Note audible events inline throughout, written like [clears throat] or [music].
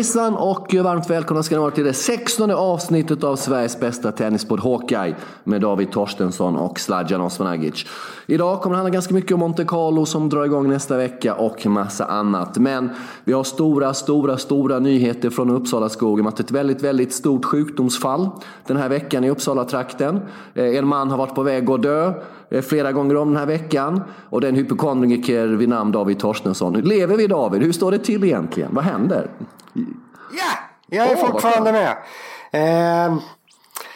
Hejsan och varmt välkomna ska ni vara till det 16 avsnittet av Sveriges bästa tennispodd Hawkeye med David Torstensson och Sladjan Osmanagic. Idag kommer det handla ganska mycket om Monte Carlo som drar igång nästa vecka och massa annat. Men vi har stora, stora, stora nyheter från Uppsala skogen. att ett väldigt, väldigt stort sjukdomsfall den här veckan i Uppsala-trakten. Eh, en man har varit på väg att dö flera gånger om den här veckan. Och det är en hypokondriker vid namn David Torstensson. Lever vi David? Hur står det till egentligen? Vad händer? Ja, jag är oh, fortfarande med. Eh,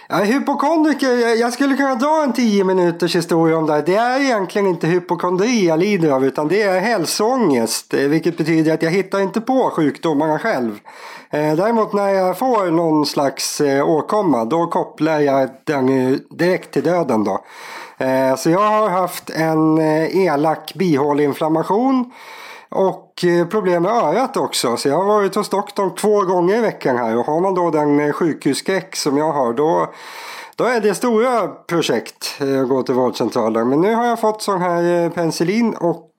ja, hypokondriker, jag skulle kunna dra en tio minuters historia om det. Det är egentligen inte hypokondri jag lider av utan det är hälsoångest. Eh, vilket betyder att jag hittar inte på sjukdomarna själv. Eh, däremot när jag får någon slags eh, åkomma då kopplar jag den direkt till döden då. Eh, så jag har haft en eh, elak bihåleinflammation. Och eh, problem med örat också. Så jag har varit hos doktorn två gånger i veckan här. Och har man då den sjukhusskräck som jag har då, då är det stora projekt att gå till vårdcentralen. Men nu har jag fått sån här penicillin och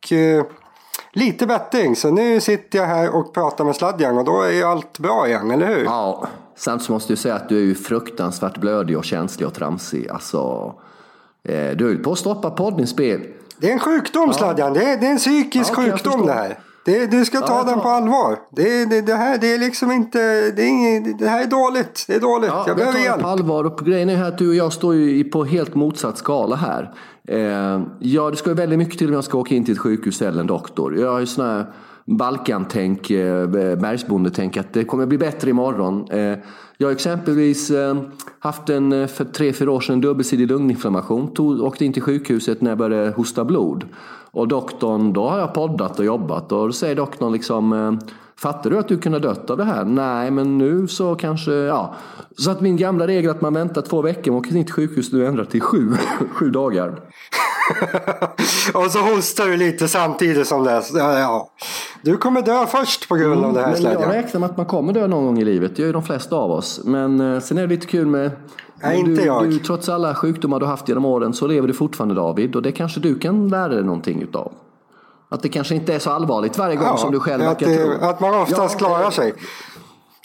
lite bättring. Så nu sitter jag här och pratar med Sladjan och då är allt bra igen, eller hur? Ja, sen så måste jag säga att du är ju fruktansvärt blödig och känslig och tramsig. Alltså, du är på att stoppa poddinspel. Det är en sjukdom Sladjan. Det är, det är en psykisk ja, sjukdom det här. Det, du ska ta ja, den på allvar. Det, det, det, här det är liksom inte, det, är inget, det här är dåligt. Det är dåligt. Ja, jag behöver hjälp. på allvar. Och grejen är att du och jag står ju på helt motsatt skala här. Eh, ja, det ska ju väldigt mycket till om jag ska åka in till ett sjukhus eller en doktor. Jag har ju sån här Balkan-tänk, eh, bergsbondetänk att det kommer bli bättre imorgon. Eh, jag har exempelvis eh, haft en för tre, fyra år sedan dubbelsidig lunginflammation. Tog, åkte in till sjukhuset när jag började hosta blod. Och doktorn, då har jag poddat och jobbat och då säger doktorn liksom Fattar du att du kunde ha dött av det här? Nej, men nu så kanske, ja. Så att min gamla regel att man väntar två veckor man åker in till sjukhus nu ändrar till sju, [laughs] sju dagar. [laughs] och så hostar du lite samtidigt som det. Ja, ja. Du kommer dö först på grund av mm, det här men Jag räknar med att man kommer dö någon gång i livet. Det gör ju de flesta av oss. Men eh, sen är det lite kul med Nej, inte du, jag. Du, trots alla sjukdomar du haft genom åren så lever du fortfarande David. Och det kanske du kan lära dig någonting utav. Att det kanske inte är så allvarligt varje gång ja, som du själv verkar tro. Att man oftast ja, klarar sig.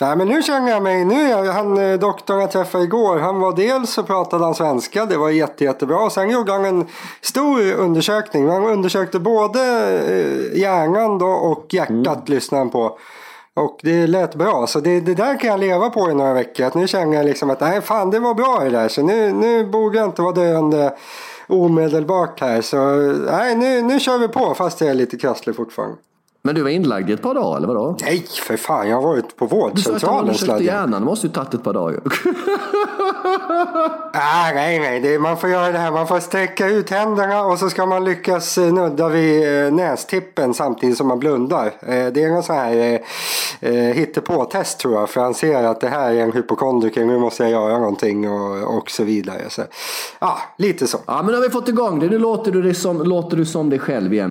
Nej men nu känner jag mig, nu är han eh, doktorn jag träffade igår, han var dels så pratade han svenska, det var jätte, jättebra. Sen gjorde han en stor undersökning. Han undersökte både eh, hjärnan då och hjärtat mm. lyssnade han på. Och det lät bra, så det, det där kan jag leva på i några veckor. Att nu känner jag liksom att nej fan det var bra det där, så nu, nu borde jag inte vara döende omedelbart här. Så nej, nu, nu kör vi på fast jag är lite krasslig fortfarande. Men du var inlagd i ett par dagar eller vadå? Nej för fan, jag har varit på vårdcentralen. Du sa att du hjärnan, det måste ju tagit ett par dagar [laughs] ah, nej, nej, det, man får göra det här. Man får sträcka ut händerna och så ska man lyckas eh, nudda vid eh, nästippen samtidigt som man blundar. Eh, det är någon sån här hittepå-test tror jag. För han ser att det här är en hypokondriker, nu måste jag göra någonting och, och så vidare. Ja, lite så. Ja, men nu har vi fått igång det. Nu låter du, det som, låter du som dig själv igen.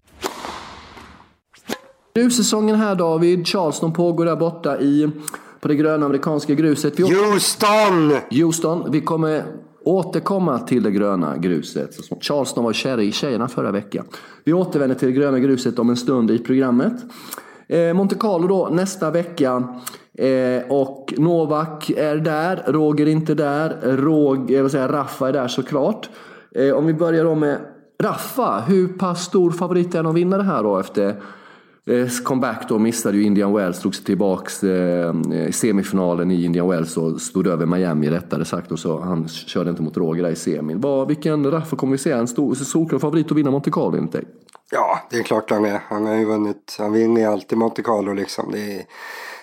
Grussäsongen här David. Charleston pågår där borta i, på det gröna amerikanska gruset. Vi Houston! Houston. Vi kommer återkomma till det gröna gruset. Charleston var kär i tjejerna förra veckan. Vi återvänder till det gröna gruset om en stund i programmet. Eh, Monte Carlo då nästa vecka. Eh, och Novak är där, Roger är inte där, Rog, jag vill säga, Raffa är där såklart. Eh, om vi börjar då med Raffa, hur pass stor favorit är han att vinna det här då efter Eh, Eh, comeback då missade ju Indian Wells, drog sig tillbaks eh, i semifinalen i Indian Wells och stod över Miami rättare sagt. Och så han körde inte mot Roger där i semin. Var, vilken Raffa kommer vi se? En stor, solklar favorit att vinna Monte Carlo enligt dig? Ja, det är klart han är. Han har ju vunnit, han vinner ju alltid Monte Carlo liksom. Det är,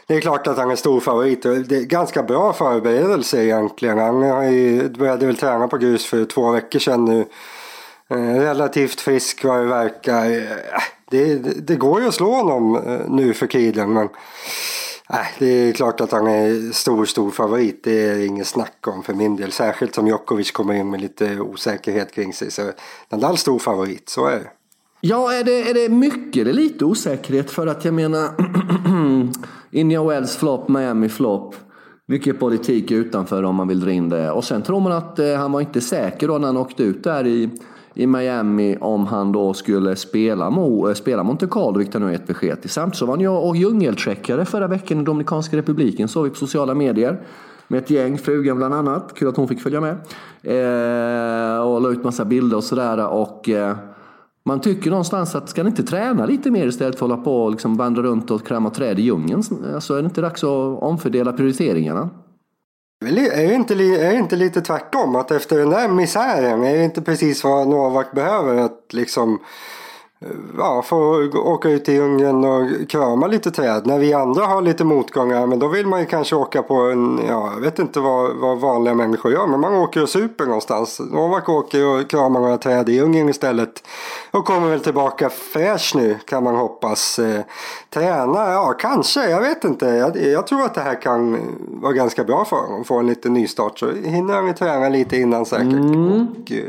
det är klart att han är stor favorit. Det är ganska bra förberedelse egentligen. Han har ju, började väl träna på grus för två veckor sedan nu. Eh, relativt frisk vad det verkar det, det, går ju att slå honom eh, nu för tiden. Men nej, det är klart att han är stor, stor favorit. Det är inget snack om för min del. Särskilt som Djokovic kommer in med lite osäkerhet kring sig. Så Nadal stor favorit, så är det. Ja, är det, är det mycket eller lite osäkerhet? För att jag menar, [clears throat] India Wells flopp, Miami flopp. Mycket politik utanför om man vill dra in det. Och sen tror man att eh, han var inte säker då när han åkte ut där i i Miami om han då skulle spela, Mo, eh, spela Monte Carlo, vilket han nu har gett besked till. Samtidigt så var jag och djungeltreckare förra veckan i Dominikanska republiken, såg vi på sociala medier. Med ett gäng, frugan bland annat. Kul att hon fick följa med. Eh, och la ut massa bilder och sådär. Och, eh, man tycker någonstans att ska ni inte träna lite mer istället för att hålla på och liksom vandra runt och krama träd i djungeln? Alltså är det inte dags att omfördela prioriteringarna? Är det, inte, är det inte lite tvärtom? Att efter den där misären, är det inte precis vad Novak behöver? Att liksom ja, få åka ut i djungeln och krama lite träd. När vi andra har lite motgångar, men då vill man ju kanske åka på en, ja, jag vet inte vad, vad vanliga människor gör, men man åker och super någonstans. Novak åker och kramar några träd i djungeln istället. Och kommer väl tillbaka fräsch nu, kan man hoppas. Eh, träna, ja kanske, jag vet inte. Jag, jag, tror att det här kan vara ganska bra för honom, få en liten nystart. Så hinner han ju träna lite innan säkert. Mm. Och, eh,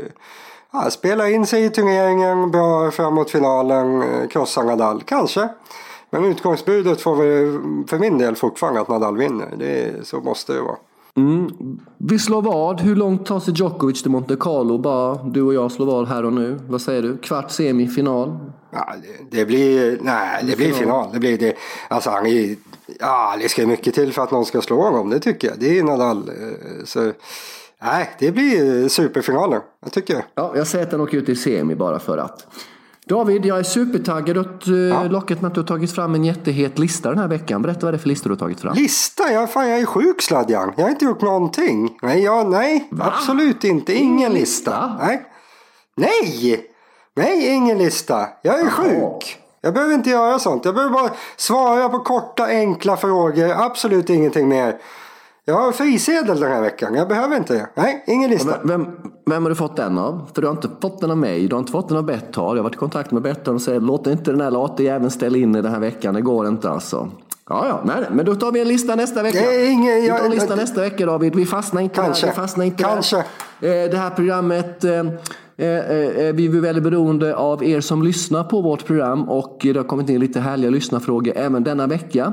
ja, spela in sig i turneringen, bra framåt finalen, eh, krossa Nadal, kanske. Men utgångsbudet får väl för min del fortfarande att Nadal vinner. Det, så måste det vara. Mm. Vi slår vad. Hur långt tar sig Djokovic till Monte Carlo? Bara du och jag slår vad här och nu. Vad säger du? Kvart, semi, final? Ja, det, det blir, nej, det blir final. Det blir det. Alltså han är, ja, det ska mycket till för att någon ska slå honom. Det tycker jag. Det är Nadal. Eh, så Nej, det blir superfinaler. Jag tycker det. Ja, jag säger att den åker ut i semi bara för att. David, jag är supertaggad åt eh, ja. locket med att du har tagit fram en jättehet lista den här veckan. Berätta vad det är för listor du har tagit fram. Lista? Ja, fan, jag är sjuk Sladjan. Jag har inte gjort någonting. Nej, jag, nej absolut inte. Ingen lista. Nej. Nej! Nej, ingen lista. Jag är Aha. sjuk. Jag behöver inte göra sånt. Jag behöver bara svara på korta enkla frågor. Absolut ingenting mer. Jag har frisedel den här veckan. Jag behöver inte det. Nej, ingen lista. Vem, vem har du fått den av? För du har inte fått den av mig. Du har inte fått den av Betthard. Jag har varit i kontakt med Betthard och säger låt inte den här late jäveln ställa in i den här veckan. Det går inte alltså. Ja, ja, nej, men då tar vi en lista nästa vecka. Nej, ingen, vi tar en lista jag, nästa vecka David. Vi fastnar inte kanske, där. Vi fastnar inte kanske. Där. Eh, det här programmet eh, eh, vi är väldigt beroende av er som lyssnar på vårt program och det har kommit in lite härliga lyssnarfrågor även denna vecka.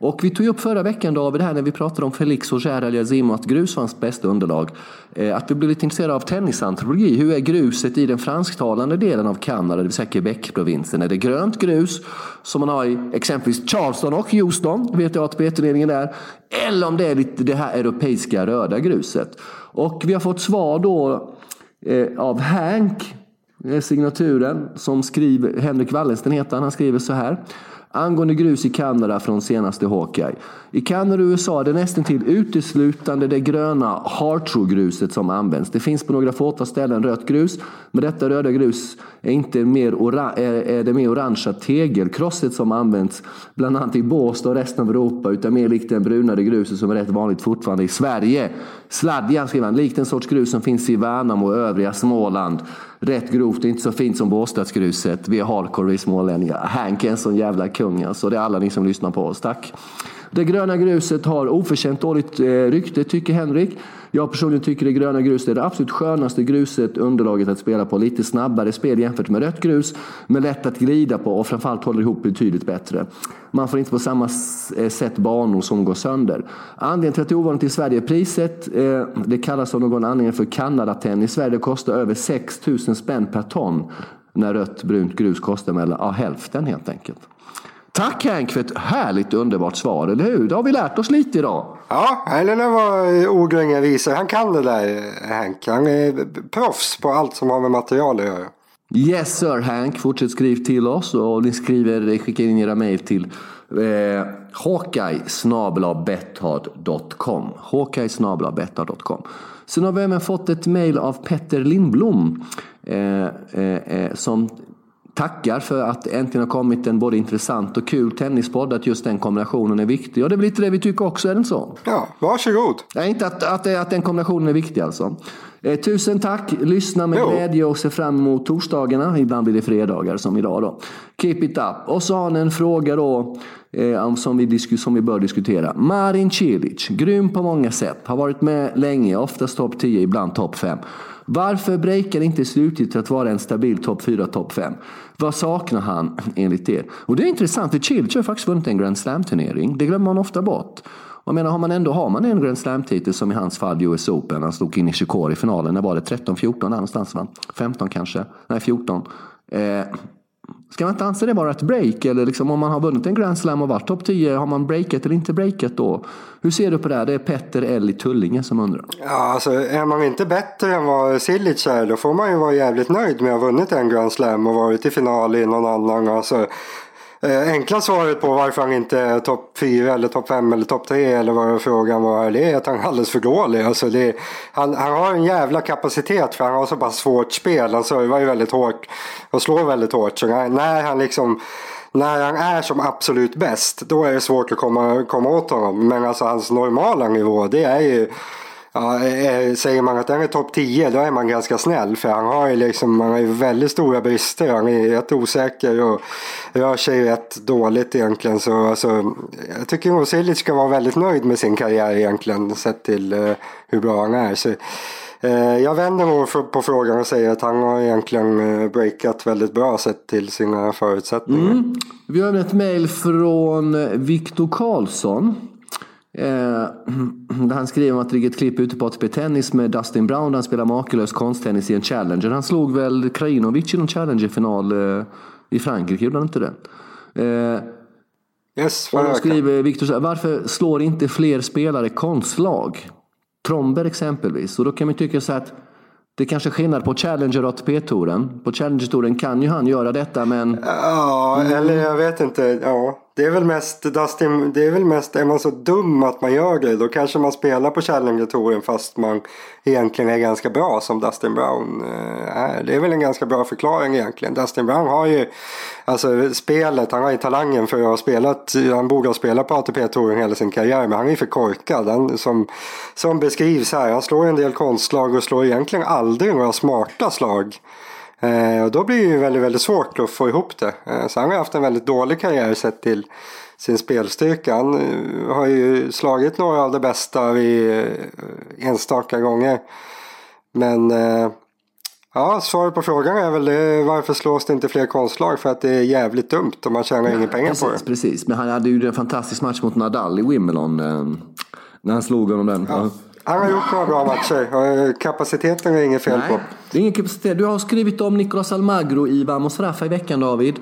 Och vi tog upp förra veckan David, här när vi pratade om Felix och Aliazime och att grus var hans bästa underlag. Eh, att vi blev lite intresserade av tennisantropologi. Hur är gruset i den fransktalande delen av Kanada, det vill säga Quebec-provinsen? Är det grönt grus som man har i exempelvis Charleston och Houston, vet jag att turneringen där. Eller om det är lite det här europeiska röda gruset. Och vi har fått svar då eh, av Hank, eh, signaturen, som skriver, Henrik Wallensten heter han, han skriver så här. Angående grus i Kanada från senaste Hawkeye. I Kanada och USA är det nästan till uteslutande det gröna Hartro-gruset som används. Det finns på några fåtal ställen rött grus, men detta röda grus är, inte mer är det mer orangea tegelkrosset som används bland annat i Båstad och resten av Europa, utan mer likt den brunare gruset som är rätt vanligt fortfarande i Sverige. Sladjan skriver han, likt en sorts grus som finns i Värnamo och övriga Småland. Rätt grovt, inte så fint som Båstadsgruset. Vi är hardcore, vi smålänningar. Hank är en sån jävla kung alltså. Det är alla ni som lyssnar på oss, tack. Det gröna gruset har oförtjänt dåligt eh, rykte, tycker Henrik. Jag personligen tycker det gröna gruset är det absolut skönaste gruset, underlaget att spela på. Lite snabbare spel jämfört med rött grus, men lätt att glida på och framförallt håller ihop betydligt bättre. Man får inte på samma eh, sätt banor som går sönder. Anledningen till att det är ovanligt i Sverige är priset. Eh, det kallas av någon anledning för Kanadatenn. I Sverige kostar över 6 000 spänn per ton när rött brunt grus kostar mellan ja, hälften helt enkelt. Tack Henk för ett härligt underbart svar, eller hur? Då har vi lärt oss lite idag. Ja, eller det var ordgången visar. Han kan det där Henk. Han är proffs på allt som har med material att göra. Yes sir Hank, fortsätt skriv till oss och ni skriver, skickar in era mejl till eh, hawkeye Hawkeye Sen har vi även fått ett mejl av Petter Lindblom eh, eh, eh som tackar för att det äntligen har kommit en både intressant och kul tennispodd. Att just den kombinationen är viktig. Och det är väl lite det vi tycker också, är det inte så? Ja, varsågod. Nej, inte att, att, att den kombinationen är viktig alltså. Eh, tusen tack, lyssna med jo. glädje och se fram emot torsdagarna. Ibland blir det fredagar som idag då. Keep it up. Och så har ni en fråga då eh, som, vi som vi bör diskutera. Marin Cilic, grym på många sätt. Har varit med länge, oftast topp 10, ibland topp 5. Varför breakar inte slutligt att vara en stabil topp 4, topp 5? Vad saknar han enligt er? Och det är intressant, för Cilic har faktiskt vunnit en Grand Slam-turnering. Det glömmer man ofta bort. Jag menar, har man ändå har man en Grand Slam-titel som i hans fall US Open. Han slog in i Chicago i finalen. När var det? 13-14 där någonstans va? 15 kanske? Nej, 14. Eh, Ska man inte anse det vara ett break? Eller liksom om man har vunnit en Grand Slam och varit topp 10, har man breakat eller inte breakat då? Hur ser du på det? Det är Petter L i Tullinge som undrar. Ja, alltså är man inte bättre än vad Silic är då får man ju vara jävligt nöjd med att ha vunnit en Grand Slam och varit i final i någon annan. Alltså, Eh, enkla svaret på varför han inte är topp 4 eller topp 5 eller topp 3 eller vad frågan var, det är att han är alldeles för dålig. Alltså det, han, han har en jävla kapacitet för han har så pass svårt spel. Han servar ju väldigt hårt och slår väldigt hårt. Så när han liksom när han är som absolut bäst, då är det svårt att komma, komma åt honom. Men alltså hans normala nivå, det är ju Ja, eh, eh, säger man att den är topp 10 då är man ganska snäll för han har ju liksom, han har ju väldigt stora brister. Han är rätt osäker och rör sig rätt dåligt egentligen. Så alltså, jag tycker nog Silic ska vara väldigt nöjd med sin karriär egentligen sett till uh, hur bra han är. Så, uh, jag vänder på frågan och säger att han har egentligen breakat väldigt bra sett till sina förutsättningar. Mm. Vi har ett mejl från Viktor Karlsson. Eh, [clears throat] där han skriver om att det ligger ett klipp ute på ATP Tennis med Dustin Brown där han spelar makalös konsttennis i en Challenger. Han slog väl Krajinovic i någon Challenger-final eh, i Frankrike, gjorde han inte det? Eh, yes, och då skriver Victor så här, varför slår inte fler spelare konstlag? Tromber exempelvis. Och då kan man tycka så att det är kanske är skillnad på Challenger och ATP-touren. På Challenger-touren kan ju han göra detta men... Ja, eller jag vet inte. Ja. Det är väl mest Dustin, det är väl mest, är man så dum att man gör det då kanske man spelar på Challenger-touren fast man egentligen är ganska bra som Dustin Brown eh, är. Det är väl en ganska bra förklaring egentligen. Dustin Brown har ju alltså spelet, han har ju talangen för att ha spelat, han borde ha spelat på ATP-touren hela sin karriär men han är ju för korkad. Han, som, som beskrivs här, han slår en del konstslag och slår egentligen aldrig några smarta slag. Eh, och då blir det ju väldigt, väldigt svårt att få ihop det. Eh, så han har haft en väldigt dålig karriär sett till sin spelstyrka. Han eh, har ju slagit några av de bästa vid eh, enstaka gånger. Men eh, ja, svaret på frågan är väl det, varför slås det inte fler konstlag? För att det är jävligt dumt och man tjänar inga pengar precis, på det. Precis, men han hade ju en fantastisk match mot Nadal i Wimbledon. Eh, när han slog honom den. Ja. Han har gjort några bra matcher. Kapaciteten är inget fel Nej, på. Det är ingen kapacitet. Du har skrivit om Nicolas Almagro i Vamos Rafa i veckan David.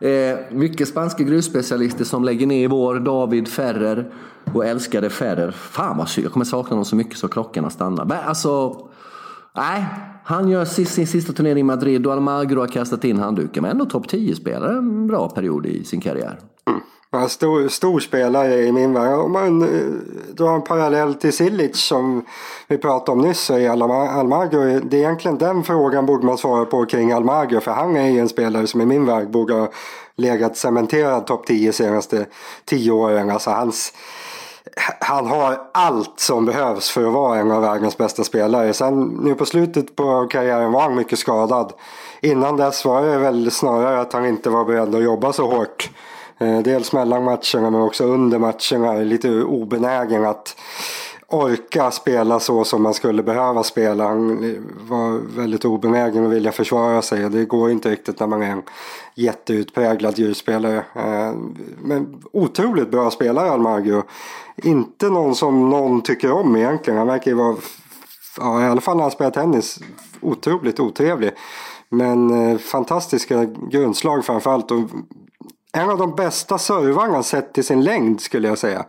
Eh, mycket spanska grusspecialister som lägger ner i vår. David Ferrer och älskade Ferrer. Fan vad synd. Jag kommer sakna honom så mycket så klockorna stannar. Men alltså, nej. Han gör sin sista turnering i Madrid och Almagro har kastat in handduken. Men ändå topp 10-spelare en bra period i sin karriär. Mm. En stor, stor spelare i min värld. Om man eh, drar en parallell till Silic som vi pratade om nyss i Almagro. Det är egentligen den frågan borde man svara på kring Almagro. För han är ju en spelare som i min värld borde ha legat cementerad topp 10 senaste 10 åren. Alltså hans, han har allt som behövs för att vara en av världens bästa spelare. Sen nu på slutet på karriären var han mycket skadad. Innan dess var det väl snarare att han inte var beredd att jobba så hårt Eh, dels mellan matcherna men också under matcherna. Lite obenägen att orka spela så som man skulle behöva spela. Han var väldigt obenägen att vilja försvara sig. Det går inte riktigt när man är en jätteutpräglad djurspelare. Eh, men otroligt bra spelare Almagro. Inte någon som någon tycker om egentligen. Han verkar ju vara, ja, i alla fall när han spelar tennis, otroligt otrevlig. Men eh, fantastiska grundslag framförallt. Och en av de bästa servarna sett till sin längd skulle jag säga.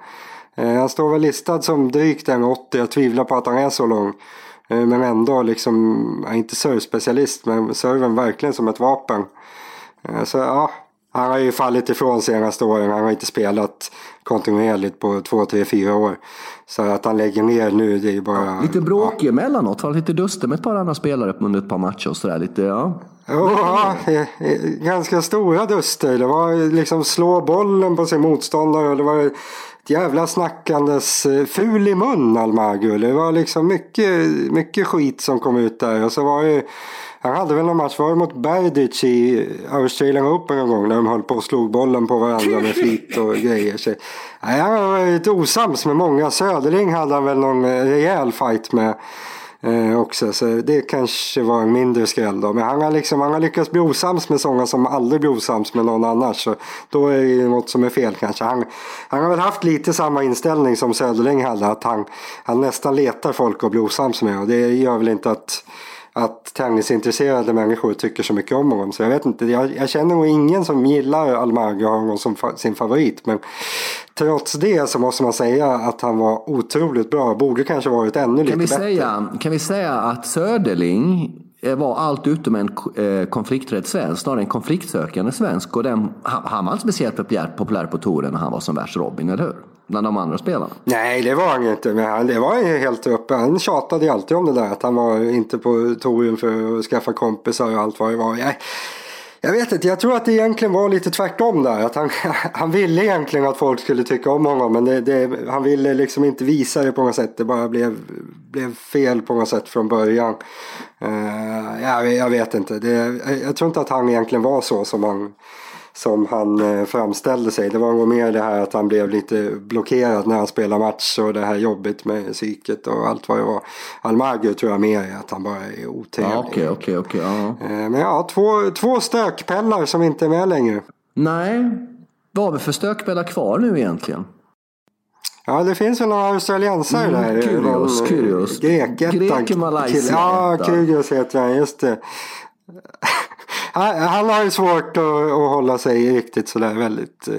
Eh, han står väl listad som drygt 1,80. Jag tvivlar på att han är så lång. Eh, men ändå liksom, är inte servspecialist men serven verkligen som ett vapen. Eh, så ja, han har ju fallit ifrån senaste åren. Han har inte spelat kontinuerligt på två, tre, fyra år. Så att han lägger ner nu, det är ju bara... Ja, lite bråkig ja. emellanåt. Lite duster med ett par andra spelare under ett par matcher och sådär. Lite, ja. Ja, [laughs] ganska stora duster. Det var liksom slå bollen på sin motståndare. Det var ett jävla snackandes eh, ful i mun Almagro. Det var liksom mycket, mycket skit som kom ut där. Och så var det han hade väl någon match, var det mot Berdic i Australian Open en gång när de höll på och slog bollen på varandra med flit och [laughs] grejer. Så, nej, han var lite osams med många. Söderling hade han väl någon rejäl fight med. Eh, också, så det kanske var en mindre skräll då. Men han har, liksom, han har lyckats bli osams med sådana som aldrig blir osams med någon annars. Så då är det något som är fel kanske. Han, han har väl haft lite samma inställning som Söderling hade. Att han, han nästan letar folk att bli osams med. Och det gör väl inte att att tennisintresserade människor tycker så mycket om honom. Så jag vet inte, jag, jag känner nog ingen som gillar Almagro och har honom som fa sin favorit. Men trots det så måste man säga att han var otroligt bra. Borde kanske varit ännu kan lite vi bättre. Säga, kan vi säga att Söderling var allt utom en eh, konflikträdd svensk, snarare en konfliktsökande svensk. Och den, han, var inte speciellt populär, på touren när han var som värst Robin, eller hur? Bland de andra spelarna. Nej, det var han inte. Men han, det var ju helt uppe. Han tjatade ju alltid om det där. Att han var inte på touren för att skaffa kompisar och allt vad det var. Jag, jag vet inte, jag tror att det egentligen var lite tvärtom där. Att han, [laughs] han ville egentligen att folk skulle tycka om honom. Men det, det, han ville liksom inte visa det på något sätt. Det bara blev, blev fel på något sätt från början. Eh, uh, jag, jag vet inte. Det, jag tror inte att han egentligen var så som han som han eh, framställde sig. Det var nog mer det här att han blev lite blockerad när han spelade match och det här jobbet med psyket och allt vad det var. Almagro tror jag mer är att han bara är otrevlig. Ja, okej, okej, okej. ja. Men ja, två, två stökpellar som inte är med längre. Nej, vad har vi för stökpellar kvar nu egentligen? Ja, det finns väl några australiensare Mm, där. Kyrgios, Någon, Kyrgios. Grekettan. Grek, Malaysia, Ja. Kyrgios heter han, just det. Han, han har ju svårt att, att hålla sig riktigt sådär väldigt eh,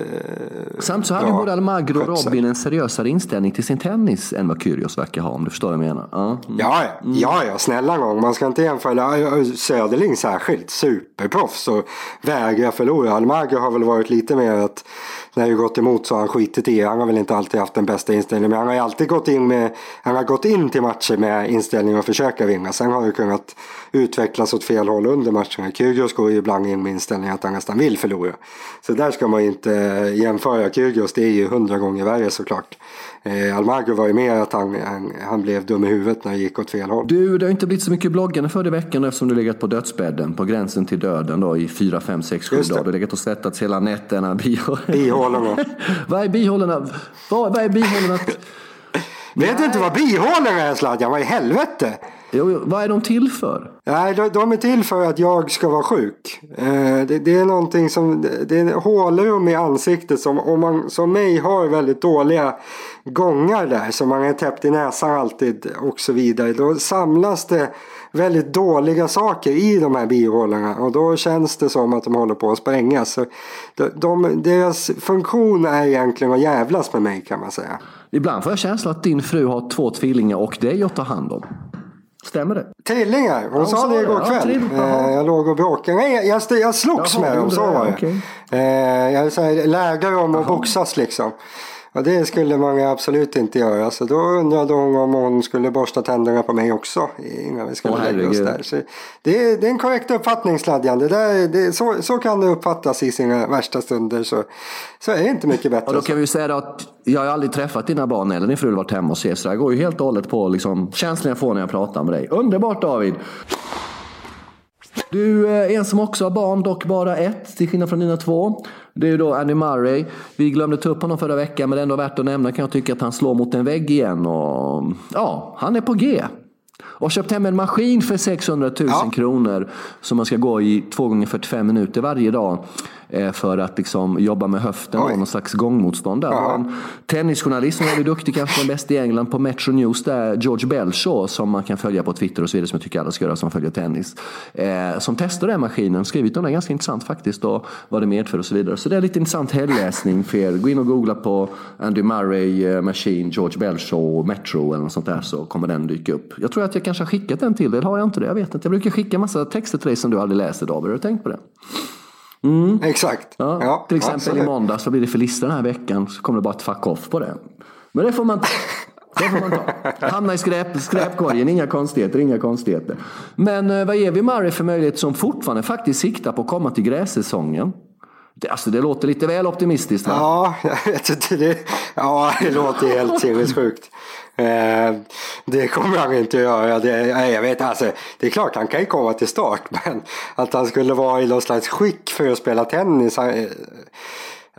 Samt så hade ju både Almagro och. Robin en seriösare inställning till sin tennis än vad Kyrgios verkar ha, om du förstår vad jag menar. Ja. Mm. Ja, ja, ja, ja, snälla gång. Man ska inte jämföra. Söderling särskilt, superproffs och vägrar förlora. Almagro har väl varit lite mer att när det gått emot så har han skitit i. Han har väl inte alltid haft den bästa inställningen. Men han har ju alltid gått in med, han har gått in till matcher med inställningen att försöka vinna. Sen har det kunnat utvecklas åt fel håll under matcherna. Kyrgios går ju ibland in med inställningen att han nästan vill förlora. Så där ska man ju inte eh, jämföra. Kyrgios det är ju hundra gånger värre såklart. Eh, Almagro var ju mer att han, han, han blev dum i huvudet när det gick åt fel håll. Du, det har inte blivit så mycket bloggande för i veckan eftersom du legat på dödsbädden, på gränsen till döden då i fyra, fem, sex, sju dagar. Du har legat och svettats hela nätterna. [laughs] Bihålorna. vad är bihålorna? Vad, vad är bihålorna? Vet du inte vad bihålorna är Sladjan? Vad i helvete? Jo, vad är de till för? Nej, de, de är till för att jag ska vara sjuk. Eh, det, det är någonting som, det är hålrum i ansiktet som om man som mig har väldigt dåliga gångar där som man är täppt i näsan alltid och så vidare. Då samlas det väldigt dåliga saker i de här bihålorna och då känns det som att de håller på att sprängas. Så de, de, deras funktion är egentligen att jävlas med mig kan man säga. Ibland får jag känslan att din fru har två tvillingar och dig att ta hand om. Stämmer det? Trillingar, hon sa sa det igår Ja, kväll. jaha. Eh, jag låg och bråkade. Nej, jag, jag, slogs Jaha, med dem, så var det. Okej. Eh, jag lärde dem att boxas liksom. Och det skulle man absolut inte göra. Så då undrade hon om hon skulle borsta tänderna på mig också. Innan vi skulle Åh, lägga oss där. Så det, är, det är en korrekt uppfattning Sladjan. Det där, det, så, så kan det uppfattas i sina värsta stunder. Så, så är det inte mycket bättre. Och då kan vi säga att jag har aldrig träffat dina barn eller din fru varit hemma hos er. Så det går ju helt och hållet på liksom, känslan jag får när jag pratar med dig. Underbart David! Du är en som också har barn, dock bara ett, till skillnad från dina två. Det är ju då Andy Murray. Vi glömde ta upp honom förra veckan, men det är ändå värt att nämna kan jag tycka att han slår mot en vägg igen. Och, ja, han är på G. Och köpt hem en maskin för 600 000 Ja. kronor som man ska gå i 2 gånger 45 minuter varje dag eh, för att liksom jobba med höften och någon slags gångmotstånd. Där. En tennisjournalist som är väldigt duktig, kanske den bästa i England på Metro News, där George Belshaw som man kan följa på Twitter och så vidare, som jag tycker alla ska göra som följer tennis. Eh, som testar den maskinen, skrivit om den, ganska intressant faktiskt, och vad det medför och så vidare. Så det är lite intressant helgläsning för er. Gå in och googla på Andy Murray eh, Machine, George Belshaw, Metro eller något sånt där så kommer den dyka upp. Jag tror att jag kanske har skickat den till dig, eller har jag inte det? Jag vet inte. Jag brukar skicka massa texter till dig som du aldrig läser David, har du tänkt på det? Exakt. Ja, Ja, till exempel absolut. i måndags, vad blir det för lista den här veckan? Så kommer det bara ett fuck off på det. Men det får man ta. Det får man ta. Hamna i skräp, skräpkorgen, inga konstigheter, inga konstigheter. Men eh, vad ger vi Murray för möjlighet som fortfarande faktiskt siktar på att komma till grässäsongen? Det, alltså det låter lite väl optimistiskt va? Ja, [laughs] jag vet inte. Det, ja, det låter helt [laughs] sinnessjukt. Eh, det kommer han inte att göra. Det, jag vet, alltså, det är klart han kan ju komma till start. [laughs] Men att han skulle vara i någon slags skick för att spela tennis. Han, eh,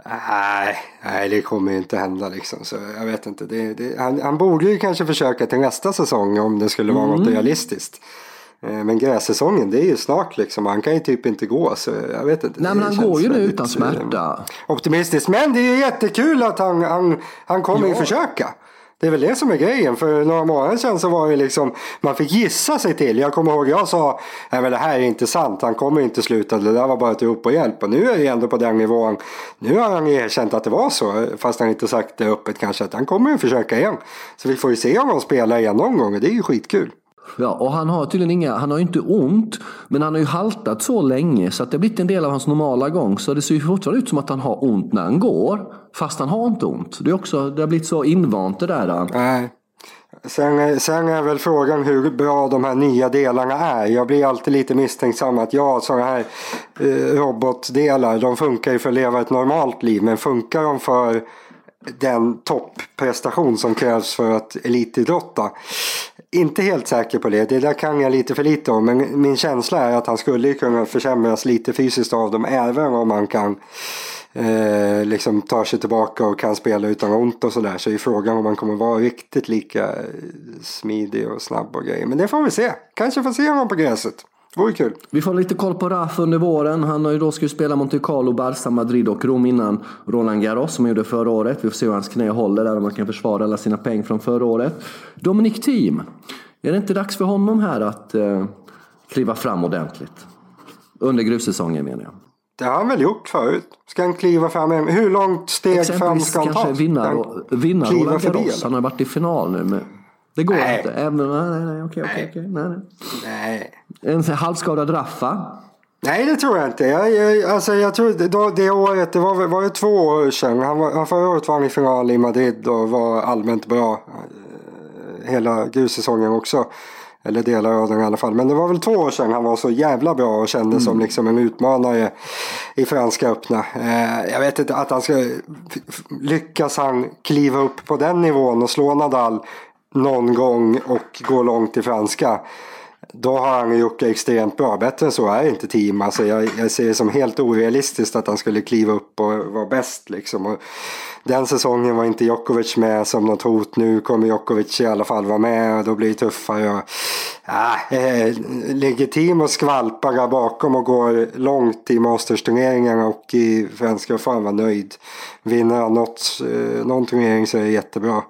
Nej, nej, det kommer ju inte hända liksom. Så jag vet inte. Det, det, han, han borde ju kanske försöka till nästa säsong om det skulle vara mm. något realistiskt. Eh, men grässäsongen det är ju snart liksom. Han kan ju typ inte gå. Så jag vet inte. Nej men han går ju nu utan smärta. Optimistiskt. Men det är ju jättekul att han, han, han kommer ja. ju försöka. Det är väl det som är grejen. För några månader sedan så var det liksom, man fick gissa sig till. Jag kommer ihåg jag sa, nej men det här är inte sant, han kommer inte sluta, det där var bara ett rop på hjälp. Och nu är det ändå på den nivån. Nu har han erkänt att det var så, fast han inte sagt det öppet kanske, att han kommer att försöka igen. Så vi får ju se om han spelar igen någon gång och det är ju skitkul. Ja, och han har tydligen inga, han har ju inte ont, men han har ju haltat så länge så att det har blivit en del av hans normala gång. Så det ser ju fortfarande ut som att han har ont när han går, fast han har inte ont. Det, är också, det har blivit så invant det där. Nej. Sen, sen är väl frågan hur bra de här nya delarna är. Jag blir alltid lite misstänksam att ja, sådana här eh, robotdelar, de funkar ju för att leva ett normalt liv. Men funkar de för den topprestation som krävs för att elitidrotta? Inte helt säker på det. Det där kan jag lite för lite om. Men min känsla är att han skulle kunna försämras lite fysiskt av dem. Även om han kan eh, liksom ta sig tillbaka och kan spela utan ont och sådär. Så är frågan om han kommer vara riktigt lika eh, smidig och snabb och grejer. Men det får vi se. Kanske får se honom på gräset. Vore kul. Vi får lite koll på Raff under våren. Han har ju då skulle spela Monte Carlo, Barca, Madrid och Rom innan Roland Garros som han gjorde förra året. Vi får se hur hans knä håller där om han kan försvara alla sina pengar från förra året. Dominic Thiem. Är det inte dags för honom här att eh, kliva fram ordentligt? Under grussäsongen menar jag. Det har han väl gjort förut? Ska han kliva fram? Hur långt steg fram ska han ta? kanske vinna, vinna Roland Garros. Han har varit i final nu. Med det går nej. inte. Även, nej, nej, okej, okej, okej. Nej, nej. En halvskadad Raffa. Nej, det tror jag inte. Jag, jag, alltså, jag tror då, det året, det var, var det två år sedan. Han var, förra året var han i final i Madrid och var allmänt bra. Eh, hela grussäsongen också. Eller delar av den i alla fall. Men det var väl två år sedan han var så jävla bra och kändes mm. som liksom en utmanare i Franska öppna. Eh, jag vet inte att han ska lyckas han kliva upp på den nivån och slå Nadal någon gång och går långt i franska. Då har han gjort det extremt bra. Bättre än så är inte team. Alltså jag, jag ser det som helt orealistiskt att han skulle kliva upp och vara bäst. Liksom. Och den säsongen var inte Djokovic med som något hot. Nu kommer Djokovic i alla fall vara med och då blir det tuffare. Och, äh, eh, ligger team och skvalpar där bakom och går långt i Masters-turneringarna och i franska. Fan var nöjd. Vinner han något, eh, någon turnering så är det jättebra.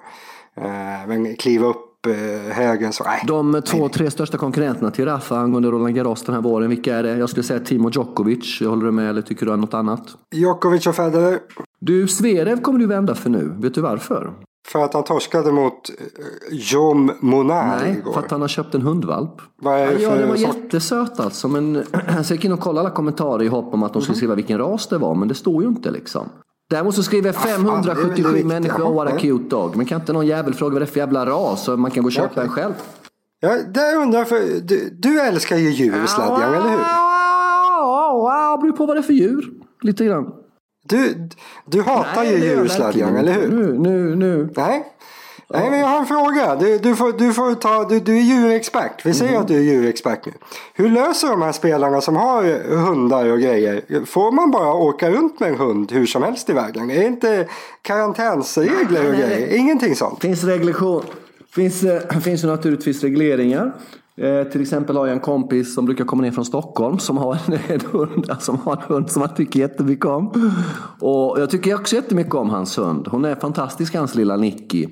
Eh, men kliva upp eh, högen så nej. De två, tre största konkurrenterna till Rafa angående Roland Garros den här våren, vilka är det? Jag skulle säga Timo Djokovic. Håller du med eller tycker du något annat? Djokovic och Federer. Du, Zverev kommer du vända för nu. Vet du varför? För att han torskade mot eh, Jom Monar Nej, igår. för att han har köpt en hundvalp. Vad är det för ja, det var sort? jättesöt alltså. Men så [clears throat] jag gick in och kollade alla kommentarer i hopp om att de skulle mhm. skriva vilken ras det var. Men det står ju inte liksom. Däremot så skriver 577 människor what a cute dog. Men kan inte någon jävel fråga vad det är för jävla ras så man kan gå och köpa en själv? Ja, det undrar för du, du älskar ju djur Sladjan, eller hur? Ja, beror på vad det är för djur. Lite grann. Du, du hatar Nej, ju djur Sladjan, eller hur? Nu, nu, nu. Nej. Nej, men jag har en fråga. Du, du, får, du, får ta, du, du är djurexpert. Vi säger mm. att du är djurexpert nu. Hur löser de här spelarna som har hundar och grejer? Får man bara åka runt med en hund hur som helst i världen? Är det inte karantänsregler och grejer? Ingenting sånt? Finns reglation. Finns, äh, [clears throat] finns ju naturligtvis regleringar. Eh, till exempel har jag en kompis som brukar komma ner från Stockholm som har en, [laughs] en hund som har en hund som han tycker jättemycket om. Och jag tycker också jättemycket om hans hund. Hon är fantastisk, hans lilla Nicky.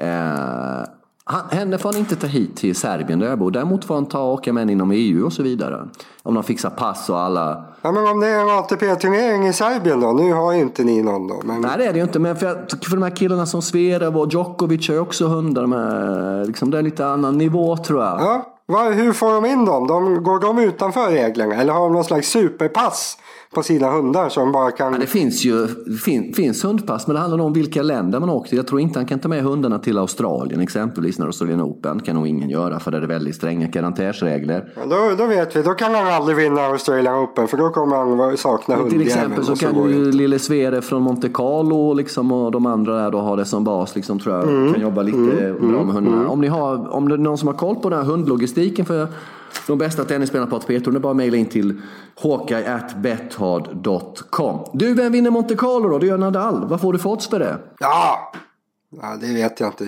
Eh, han, henne får han inte ta hit till Serbien där jag bor. Däremot får han ta och åka med inom EU och så vidare. Om de fixar pass och alla... Ja, men om det är en ATP-turnering i Serbien då? Nu har ju inte ni någon då. Men... Nej det är det ju inte. Men för, för de här killarna som Zverev och Djokovic har ju också hundar. Med, liksom, det är lite annan nivå tror jag. Ja. Var, hur får de in dem? De, går de utanför reglerna? Eller har de någon slags superpass? på sina hundar som bara kan... Ja, det finns ju fin, finns hundpass men det handlar om vilka länder man åker till. Jag tror inte han kan ta med hundarna till Australien exempelvis när Australian Open. kan nog ingen göra för det är väldigt stränga karantänsregler. Ja, då, då vet vi, då kan han aldrig vinna Australian Open för då kommer han sakna hundjäveln. Till exempel så, så kan ju lille Svere från Monte Carlo liksom, och de andra där då ha det som bas. Liksom, tror jag mm. kan jobba lite mm. bra med hundarna. Mm. Om, ni har, om det är någon som har koll på den här hundlogistiken för de bästa tennisspelarna på ATP. Det är bara att mejla in till hawkeye.bethard.com. Du, vem vinner Monte Carlo då? Du gör Nadal. Vad får du för odds för det? Ja, Ja, det vet jag inte.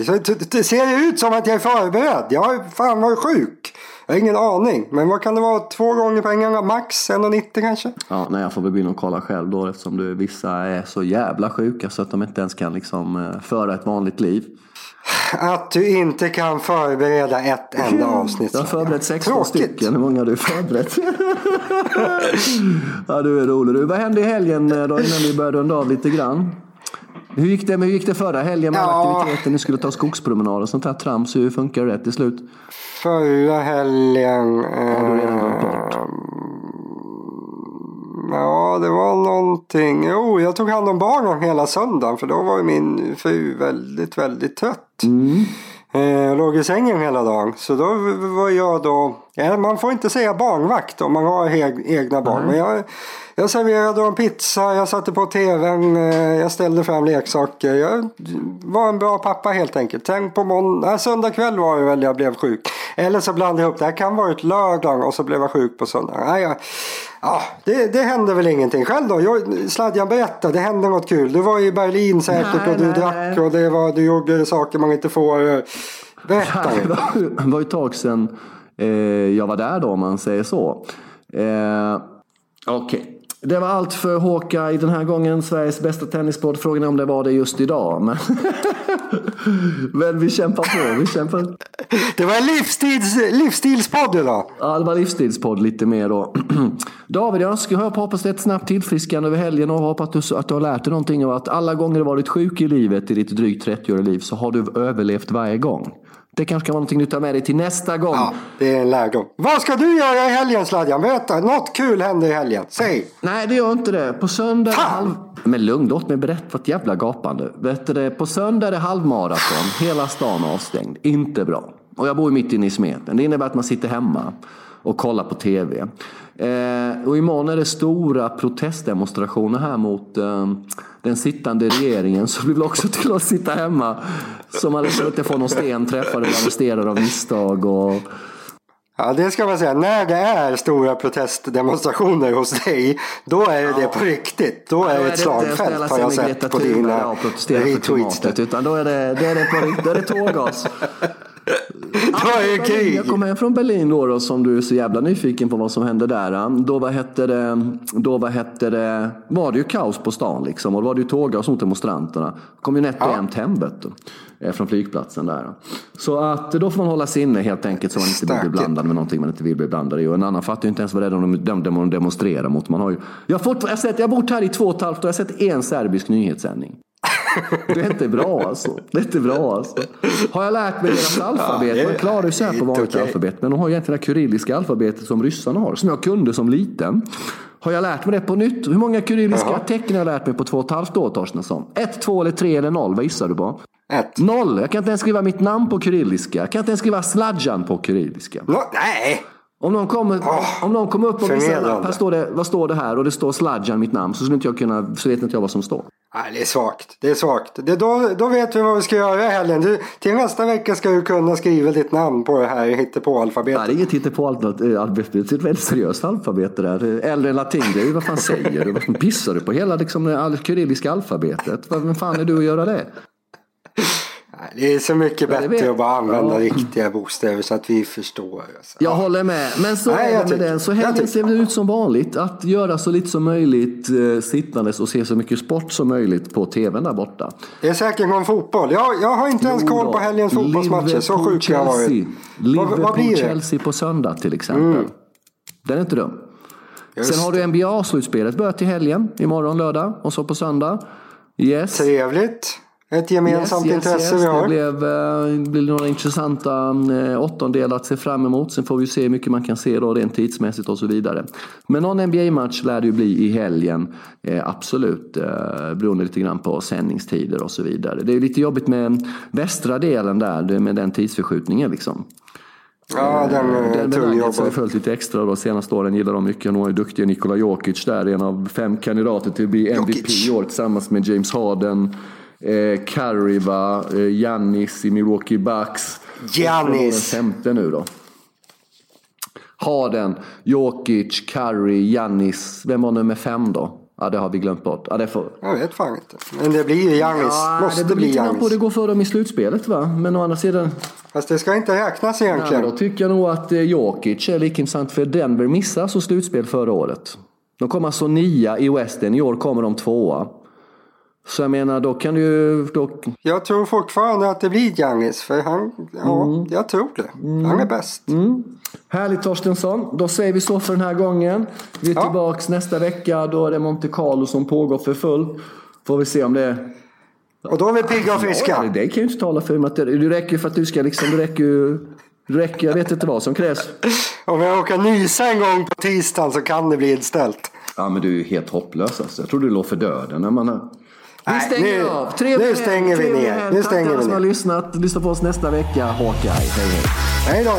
Det ser ut som att jag är förberedd. Jag har fan varit sjuk. Jag har ingen aning. Men vad kan det vara? Två gånger pengarna max? 1,90 kanske? Ja, nej, jag får väl gå in och kolla själv då eftersom du, vissa är så jävla sjuka så att de inte ens kan liksom eh, föra ett vanligt liv. Att du inte kan förbereda ett enda avsnitt. Jag har förberett 16 Tråkigt. stycken. Hur många har du förberett? [laughs] ja, du är rolig. Du, vad hände i helgen eh, då innan vi började runda av lite grann? Hur gick det, hur gick det förra helgen med ja. aktiviteten? Ni skulle ta skogspromenad och sånt här trams. Hur funkar det till slut? Förra helgen... Har du redan glömt bort? Ja, det var någonting. Jo, jag tog hand om barnen hela söndagen. För då var min fru väldigt, väldigt trött. Mm. Jag låg i sängen hela dagen. Så då var jag då... Man får inte säga barnvakt om man har egna barn. Mm. Men jag jag serverade en pizza, jag satte på tvn, eh, jag ställde fram leksaker. Jag var en bra pappa helt enkelt. Tänk på måndag, söndag kväll var det väl jag blev sjuk. Eller så blandade jag ihop det. Det kan vara ett lördag och så blev jag sjuk på söndag. Nej, jag, ja, det, det hände väl ingenting. Själv då? Jag, Sladjan berätta, det hände något kul. Du var i Berlin säkert nej, och du nej, drack och det var, du gjorde saker man inte får. Berätta. [laughs] Det var ju ett tag sedan eh, jag var där då om man säger så. Eh, Okej, okay. Det var allt för Håka i den här gången. Sveriges bästa tennispodd. Frågan är om det var det just idag. Men, [laughs] men vi kämpar på. Vi kämpar. Det var en livsstils, livsstilspodd idag. Ja, det var livsstilspodd lite mer då. [clears throat] David, jag ska hoppas det är ett snabbt tillfriskande över helgen och hoppas att du, att du har lärt dig någonting och att alla gånger du varit sjuk i livet i ditt drygt 30-åriga liv så har du överlevt varje gång. Det kanske kan vara någonting du tar med dig till nästa gång. Ja, det är en lärdom. Vad ska du göra i helgen Sladjan? Berätta, något kul händer i helgen. Säg! Nej, det gör inte det. På söndag... Halv... Men lugn, låt mig berätta för ett jävla gapande. Vet du, på söndag är det halvmaraton. Hela stan avstängd. Inte bra. Och jag bor mitt inne i smeten. Det innebär att man sitter hemma och kollar på tv. Eh, och imorgon är det stora protestdemonstrationer här mot eh, den sittande regeringen så vi vill också till att sitta hemma. Så man liksom inte får någon sten träffad eller arresterad av misstag. Och... Ja, det ska man säga. När det är stora protestdemonstrationer hos dig, då är det ja. på riktigt. Då är det ett slagfält har jag sett på dina retweets. Utan då är det, då är det, på, då är det tårgas. Då är det krig. Jag kom hem från Berlin då, då, som du är så jävla nyfiken på vad som hände där. Då, vad hette det, då vad hette det, var det ju kaos på stan liksom. Och då var det ju tåggas mot demonstranterna. kom ju nätt och jämnt hem eh, från flygplatsen där. Så att då får man hålla sig inne helt enkelt så man inte blir blandad med någonting man inte vill bli blandad i. Och en annan fattar ju inte ens vad det är de demonstrerar mot. Man har ju, jag, har fått, jag, har sett, jag har bott här i två och ett halvt år, jag har sett en serbisk nyhetssändning. Det är inte bra alltså. Det är inte bra alltså. Har jag lärt mig deras alfabet? Ja, man klarar ju sig på vanligt okay. alfabet. Men de har egentligen det kyrilliska alfabetet som ryssarna har. Som jag kunde som liten. Har jag lärt mig det på nytt? Hur många kyrilliska Jaha. tecken har jag lärt mig på två och ett halvt år Torstensson? Ett, två eller tre eller noll? Vad gissar du på? Ett. Noll. Jag kan inte ens skriva mitt namn på kyrilliska. Jag kan inte ens skriva sladjan på kyrilliska. No, nej! Om någon kommer, oh, om någon kommer upp och visar, här står det, vad står det här? Och det står Sladjan, mitt namn. Så, inte jag kunna, så vet inte jag vad som står. Nej, det är svagt. Det är svagt. Det, då, då vet vi vad vi ska göra i helgen. Du, till nästa vecka ska du kunna skriva ditt namn på det här hittepå-alfabetet. Nej, det är inget hittepå-alfabet. Det är ett väldigt seriöst alfabet det där. Äldre än latin. Det är, vad fan säger du? Vad pissar du på hela liksom, det kyrilliska alfabetet? Vem fan är du att göra det? Det är så mycket bättre att bara använda ja. riktiga bokstäver så att vi förstår. Alltså. Jag håller med. Men så Nej, är det med den. Så helgen ser det ut som vanligt. Att göra så lite som möjligt eh, sittandes och se så mycket sport som möjligt på tvn där borta. Det är säkert någon fotboll. Jag, jag har inte ens koll på helgens fotbollsmatcher. Så sjuk jag har varit. Liverpool-Chelsea på söndag till exempel. Mm. Den är inte dum. Just. Sen har du NBA-slutspelet börjat till helgen. Imorgon lördag och så på söndag. Yes. Trevligt. Ett gemensamt yes, intresse yes, vi har. Det blev, eh, blev några intressanta eh, åttondelar att se fram emot. Sen får vi se hur mycket man kan se då rent tidsmässigt och så vidare. Men någon NBA-match lär det ju bli i helgen. Eh, absolut. Beroende lite grann på sändningstider och så vidare. Det är lite jobbigt med västra delen där med den tidsförskjutningen liksom. Ja, den är tung jobb. har följt lite extra de senaste åren. Gillar de mycket. Nu är duktiga Nikola Jokic där. En av fem kandidater till att bli MVP Jokic. i år tillsammans med James Harden. Eh, va, eh, Giannis i Milwaukee Bucks. Giannis! femte nu då. Harden, Jokic, Curry, Giannis. Vem var nummer fem då? Ja, det har vi glömt bort. Ja, det får... Jag vet fan inte. Men det blir ju Giannis. Ja, Måste det bli Giannis. det går för dem i slutspelet va. Men å andra sidan, Fast det ska inte räknas egentligen. då tycker jag nog att eh, Jokic är lika intressant för Denver missade så slutspel förra året. De kom alltså nia i Western, i år kommer de tvåa. Så jag menar, då kan du. Då... Jag tror fortfarande att det blir Giannis. För han, ja, Mm. jag tror det. Han är bäst. Härligt Torstensson. Då säger vi så för den här gången. Vi är Ja. tillbaks nästa vecka. Då är det Monte Carlo som pågår för fullt. Får vi se om det. Och då är vi pigga och Ja, friska. det kan ju inte tala för. Matte. Det räcker för att du ska liksom... Det räcker ju... Det räcker, jag vet inte vad som krävs. Om jag råkar nysa en gång på tisdagen så kan det bli inställt. Ja men du är ju helt hopplös alltså. Jag trodde du låg för döden när man. Vi Nej, stänger nu- av. Trevlig nu stänger vi ner. Nu Tack stänger alla vi som har lyssnat. Lyssna på oss nästa vecka. Hawkeye. Hej hej. Hej då.